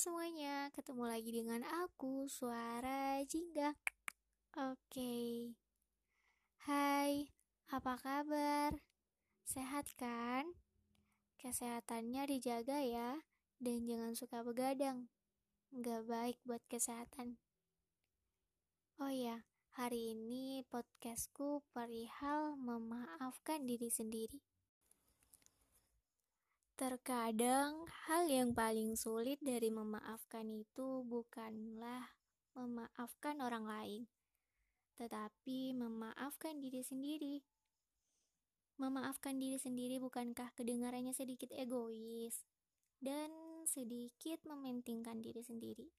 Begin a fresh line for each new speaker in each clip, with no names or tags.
semuanya, ketemu lagi dengan aku, Suara Jingga. Oke. Hai, apa kabar? Sehat kan? Kesehatannya dijaga ya, dan jangan suka begadang. Nggak baik buat kesehatan. Oh ya, hari ini podcastku perihal memaafkan diri sendiri. Terkadang hal yang paling sulit dari memaafkan itu bukanlah memaafkan orang lain, tetapi memaafkan diri sendiri. Memaafkan diri sendiri bukankah kedengarannya sedikit egois dan sedikit mementingkan diri sendiri?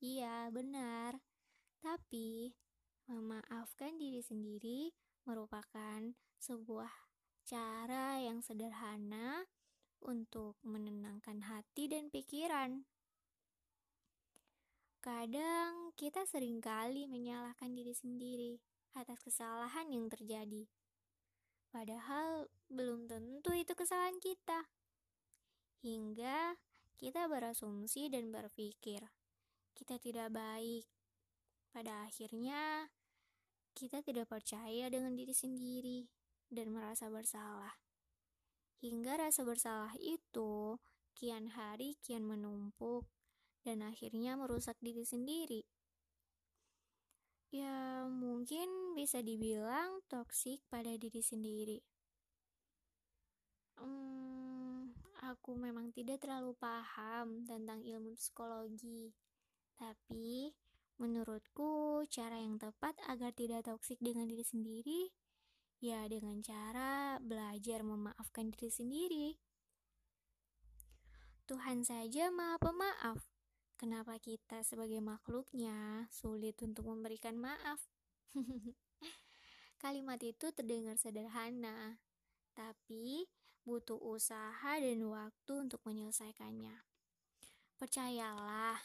Iya, benar. Tapi memaafkan diri sendiri merupakan sebuah cara yang sederhana untuk menenangkan hati dan pikiran. Kadang kita sering kali menyalahkan diri sendiri atas kesalahan yang terjadi. Padahal belum tentu itu kesalahan kita. Hingga kita berasumsi dan berpikir kita tidak baik. Pada akhirnya kita tidak percaya dengan diri sendiri dan merasa bersalah. Hingga rasa bersalah itu kian hari kian menumpuk dan akhirnya merusak diri sendiri. Ya, mungkin bisa dibilang toksik pada diri sendiri. Hmm, aku memang tidak terlalu paham tentang ilmu psikologi, tapi menurutku cara yang tepat agar tidak toksik dengan diri sendiri Ya, dengan cara belajar memaafkan diri sendiri. Tuhan saja Maha Pemaaf. Kenapa kita sebagai makhluknya sulit untuk memberikan maaf? Kalimat itu terdengar sederhana, tapi butuh usaha dan waktu untuk menyelesaikannya. Percayalah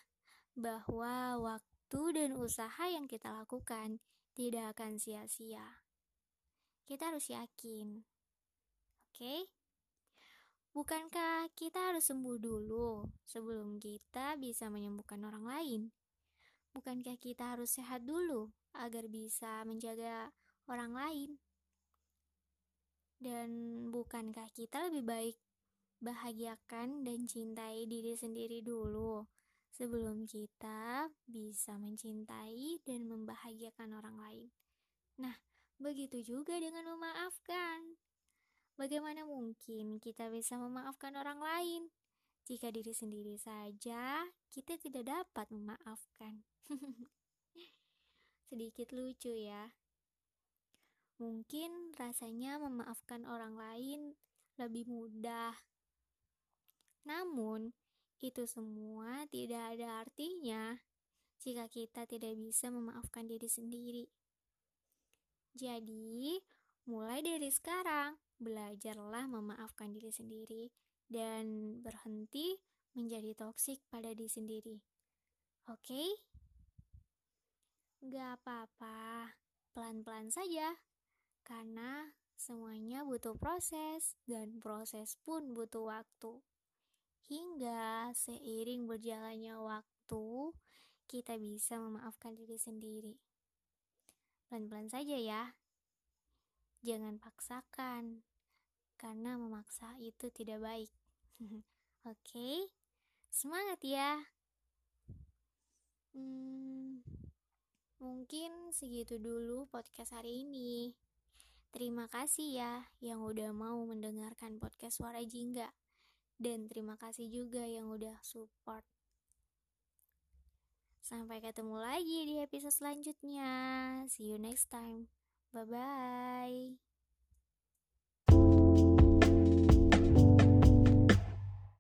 bahwa waktu dan usaha yang kita lakukan tidak akan sia-sia kita harus yakin. Oke? Okay? Bukankah kita harus sembuh dulu sebelum kita bisa menyembuhkan orang lain? Bukankah kita harus sehat dulu agar bisa menjaga orang lain? Dan bukankah kita lebih baik bahagiakan dan cintai diri sendiri dulu sebelum kita bisa mencintai dan membahagiakan orang lain? Nah, Begitu juga dengan memaafkan. Bagaimana mungkin kita bisa memaafkan orang lain jika diri sendiri saja kita tidak dapat memaafkan? Sedikit lucu ya. Mungkin rasanya memaafkan orang lain lebih mudah. Namun, itu semua tidak ada artinya jika kita tidak bisa memaafkan diri sendiri. Jadi, mulai dari sekarang, belajarlah memaafkan diri sendiri dan berhenti menjadi toksik pada diri sendiri. Oke? Okay? Gak apa-apa, pelan-pelan saja. Karena semuanya butuh proses dan proses pun butuh waktu. Hingga seiring berjalannya waktu, kita bisa memaafkan diri sendiri. Pelan-pelan saja ya. Jangan paksakan, karena memaksa itu tidak baik. Oke, okay? semangat ya. Hmm, mungkin segitu dulu podcast hari ini. Terima kasih ya yang udah mau mendengarkan podcast Suara Jingga. Dan terima kasih juga yang udah support Sampai ketemu lagi di episode selanjutnya. See you next time. Bye bye.